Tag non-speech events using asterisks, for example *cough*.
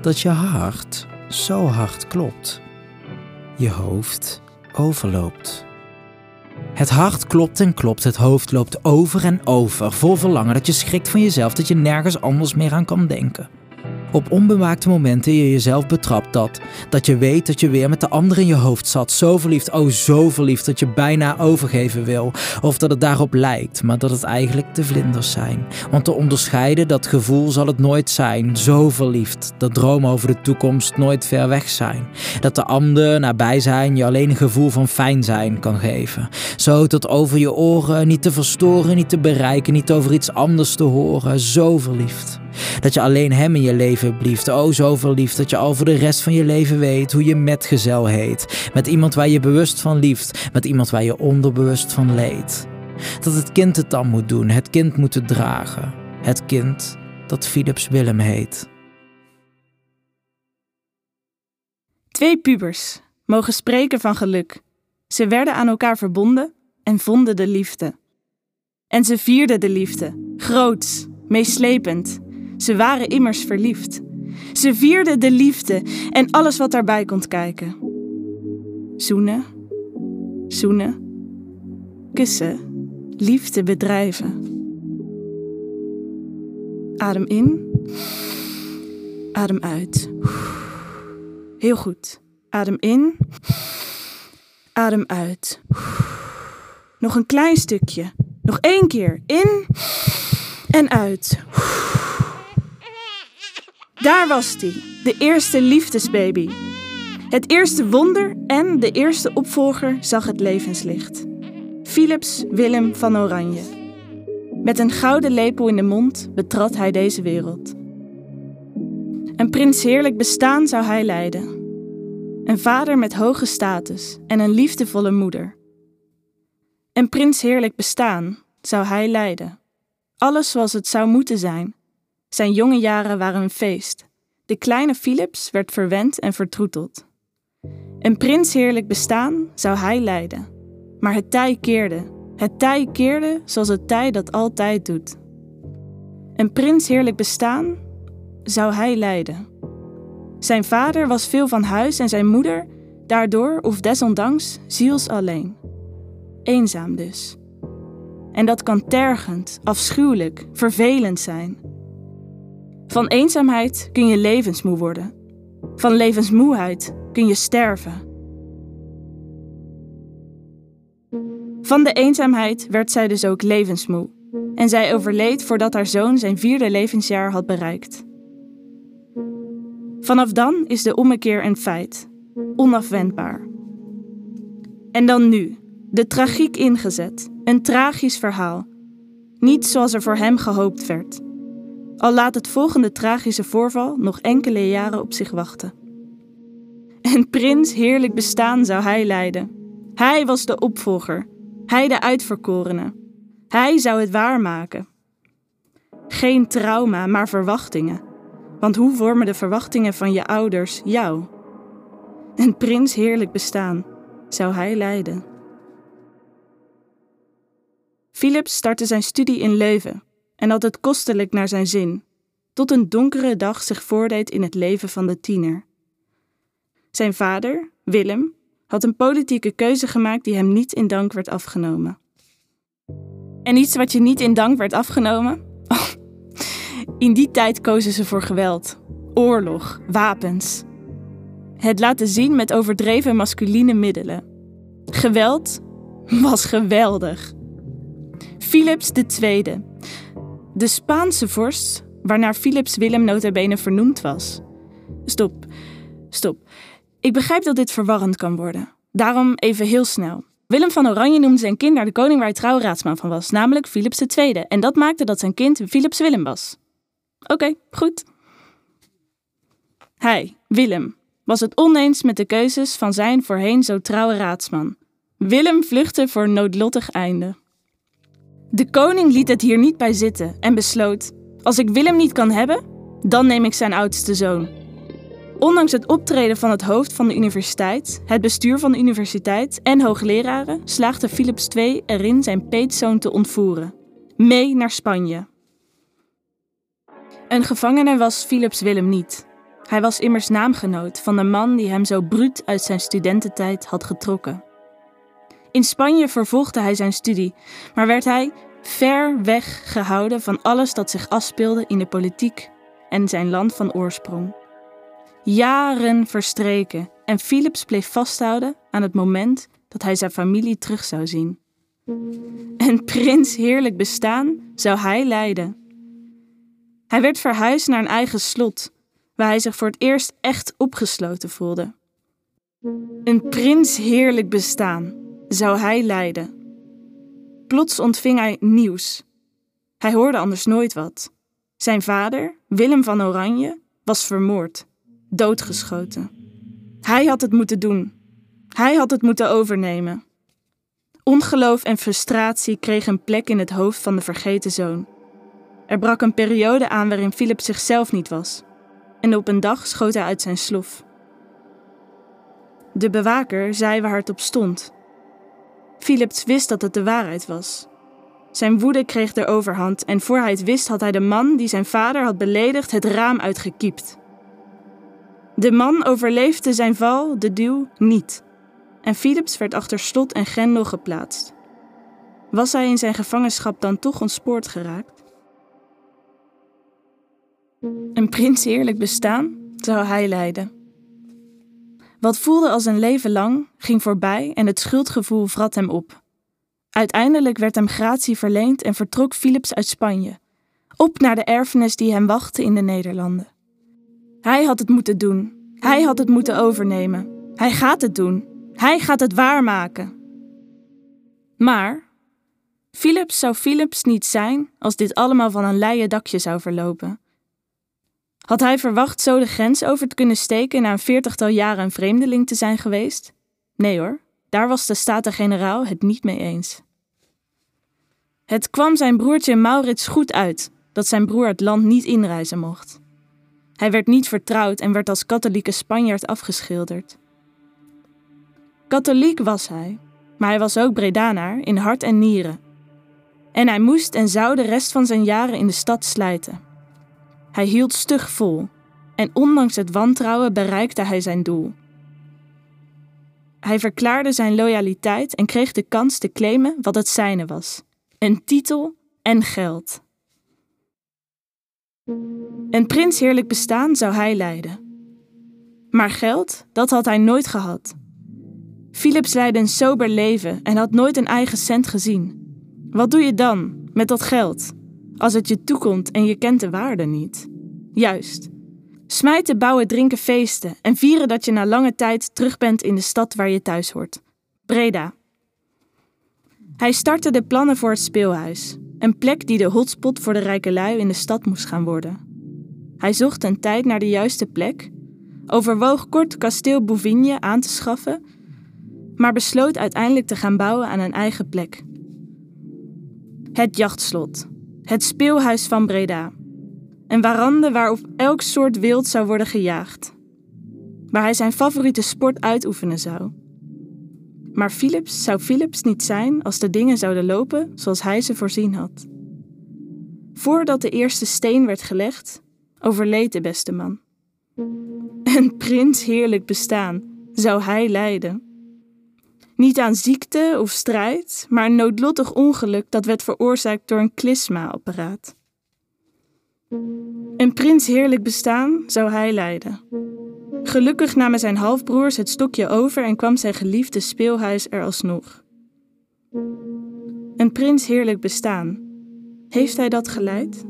dat je hart zo hard klopt. Je hoofd overloopt. Het hart klopt en klopt, het hoofd loopt over en over, vol verlangen dat je schrikt van jezelf dat je nergens anders meer aan kan denken. Op onbewaakte momenten je jezelf betrapt dat, dat je weet dat je weer met de ander in je hoofd zat, zo verliefd, oh zo verliefd dat je bijna overgeven wil. Of dat het daarop lijkt, maar dat het eigenlijk de vlinders zijn. Want te onderscheiden, dat gevoel zal het nooit zijn, zo verliefd, dat dromen over de toekomst nooit ver weg zijn. Dat de ander nabij zijn je alleen een gevoel van fijn zijn kan geven. Zo tot over je oren, niet te verstoren, niet te bereiken, niet over iets anders te horen, zo verliefd. Dat je alleen hem in je leven blieft. Oh, zo verliefd dat je al voor de rest van je leven weet hoe je metgezel heet. Met iemand waar je bewust van lieft. Met iemand waar je onderbewust van leed. Dat het kind het dan moet doen. Het kind moet dragen. Het kind dat Philips Willem heet. Twee pubers mogen spreken van geluk. Ze werden aan elkaar verbonden en vonden de liefde. En ze vierden de liefde, groots, meeslepend, ze waren immers verliefd. Ze vierden de liefde en alles wat daarbij komt kijken. Zoenen, zoenen, kussen, liefde bedrijven. Adem in, adem uit. Heel goed. Adem in, adem uit. Nog een klein stukje. Nog één keer. In en uit. Daar was hij, de eerste liefdesbaby. Het eerste wonder en de eerste opvolger zag het levenslicht. Philips Willem van Oranje. Met een gouden lepel in de mond betrad hij deze wereld. Een prins heerlijk bestaan zou hij leiden. Een vader met hoge status en een liefdevolle moeder. Een prins heerlijk bestaan zou hij leiden. Alles zoals het zou moeten zijn zijn jonge jaren waren een feest. De kleine Philips werd verwend en vertroeteld. Een prinsheerlijk bestaan zou hij leiden. Maar het tij keerde. Het tij keerde zoals het tij dat altijd doet. Een prinsheerlijk bestaan zou hij leiden. Zijn vader was veel van huis en zijn moeder, daardoor of desondanks, ziels alleen. Eenzaam dus. En dat kan tergend, afschuwelijk, vervelend zijn. Van eenzaamheid kun je levensmoe worden. Van levensmoeheid kun je sterven. Van de eenzaamheid werd zij dus ook levensmoe en zij overleed voordat haar zoon zijn vierde levensjaar had bereikt. Vanaf dan is de ommekeer een feit, onafwendbaar. En dan nu, de tragiek ingezet, een tragisch verhaal. Niet zoals er voor hem gehoopt werd al laat het volgende tragische voorval nog enkele jaren op zich wachten. Een prins heerlijk bestaan zou hij leiden. Hij was de opvolger, hij de uitverkorene. Hij zou het waarmaken. Geen trauma, maar verwachtingen. Want hoe vormen de verwachtingen van je ouders jou? Een prins heerlijk bestaan zou hij leiden. Philips startte zijn studie in Leuven en had het kostelijk naar zijn zin, tot een donkere dag zich voordeed in het leven van de tiener. Zijn vader, Willem, had een politieke keuze gemaakt die hem niet in dank werd afgenomen. En iets wat je niet in dank werd afgenomen? *laughs* in die tijd kozen ze voor geweld, oorlog, wapens. Het laten zien met overdreven masculine middelen. Geweld was geweldig. Philips II, de Spaanse vorst, waarnaar Philips Willem notabene vernoemd was. Stop, stop. Ik begrijp dat dit verwarrend kan worden. Daarom even heel snel. Willem van Oranje noemde zijn kind naar de koning waar hij trouwraadsman van was, namelijk Philips II. En dat maakte dat zijn kind Philips Willem was. Oké, goed. Hij, Willem, was het oneens met de keuzes van zijn voorheen zo trouwe raadsman. Willem vluchtte voor noodlottig einde. De koning liet het hier niet bij zitten en besloot: Als ik Willem niet kan hebben, dan neem ik zijn oudste zoon. Ondanks het optreden van het hoofd van de universiteit, het bestuur van de universiteit en hoogleraren, slaagde Philips II erin zijn peetzoon te ontvoeren. Mee naar Spanje. Een gevangene was Philips Willem niet. Hij was immers naamgenoot van de man die hem zo bruut uit zijn studententijd had getrokken. In Spanje vervolgde hij zijn studie, maar werd hij ver weg gehouden van alles dat zich afspeelde in de politiek en zijn land van oorsprong. Jaren verstreken en Philips bleef vasthouden aan het moment dat hij zijn familie terug zou zien. Een prins heerlijk bestaan zou hij leiden. Hij werd verhuisd naar een eigen slot, waar hij zich voor het eerst echt opgesloten voelde. Een prins heerlijk bestaan zou hij leiden. Plots ontving hij nieuws. Hij hoorde anders nooit wat. Zijn vader, Willem van Oranje, was vermoord, doodgeschoten. Hij had het moeten doen. Hij had het moeten overnemen. Ongeloof en frustratie kregen een plek in het hoofd van de vergeten zoon. Er brak een periode aan waarin Philip zichzelf niet was. En op een dag schoot hij uit zijn slof. De bewaker zei waar het stond. Philips wist dat het de waarheid was. Zijn woede kreeg de overhand en voor hij het wist had hij de man die zijn vader had beledigd het raam uitgekiept. De man overleefde zijn val, de duw, niet. En Philips werd achter slot en grendel geplaatst. Was hij in zijn gevangenschap dan toch ontspoord geraakt? Een prins eerlijk bestaan zou hij leiden. Wat voelde als een leven lang, ging voorbij en het schuldgevoel vrat hem op. Uiteindelijk werd hem gratie verleend en vertrok Philips uit Spanje, op naar de erfenis die hem wachtte in de Nederlanden. Hij had het moeten doen, hij had het moeten overnemen, hij gaat het doen, hij gaat het waarmaken. Maar Philips zou Philips niet zijn als dit allemaal van een leien dakje zou verlopen. Had hij verwacht zo de grens over te kunnen steken na een veertigtal jaren een vreemdeling te zijn geweest? Nee hoor, daar was de Staten-Generaal het niet mee eens. Het kwam zijn broertje Maurits goed uit dat zijn broer het land niet inreizen mocht. Hij werd niet vertrouwd en werd als katholieke Spanjaard afgeschilderd. Katholiek was hij, maar hij was ook Bredanaar in hart en nieren. En hij moest en zou de rest van zijn jaren in de stad slijten. Hij hield stug vol en ondanks het wantrouwen bereikte hij zijn doel. Hij verklaarde zijn loyaliteit en kreeg de kans te claimen wat het zijne was: een titel en geld. Een prinsheerlijk bestaan zou hij leiden. Maar geld, dat had hij nooit gehad. Philips leidde een sober leven en had nooit een eigen cent gezien. Wat doe je dan met dat geld? Als het je toekomt en je kent de waarde niet. Juist. Smijten, bouwen, drinken, feesten en vieren dat je na lange tijd terug bent in de stad waar je thuis hoort. Breda. Hij startte de plannen voor het speelhuis, een plek die de hotspot voor de rijke lui in de stad moest gaan worden. Hij zocht een tijd naar de juiste plek, overwoog kort kasteel Bouvigne aan te schaffen, maar besloot uiteindelijk te gaan bouwen aan een eigen plek. Het jachtslot, het speelhuis van Breda. Een warande waarop elk soort wild zou worden gejaagd. Waar hij zijn favoriete sport uitoefenen zou. Maar Philips zou Philips niet zijn als de dingen zouden lopen zoals hij ze voorzien had. Voordat de eerste steen werd gelegd, overleed de beste man. Een prins heerlijk bestaan zou hij leiden. Niet aan ziekte of strijd, maar een noodlottig ongeluk dat werd veroorzaakt door een klisma-apparaat. Een prins heerlijk bestaan zou hij leiden. Gelukkig namen zijn halfbroers het stokje over en kwam zijn geliefde speelhuis er alsnog. Een prins heerlijk bestaan. Heeft hij dat geleid?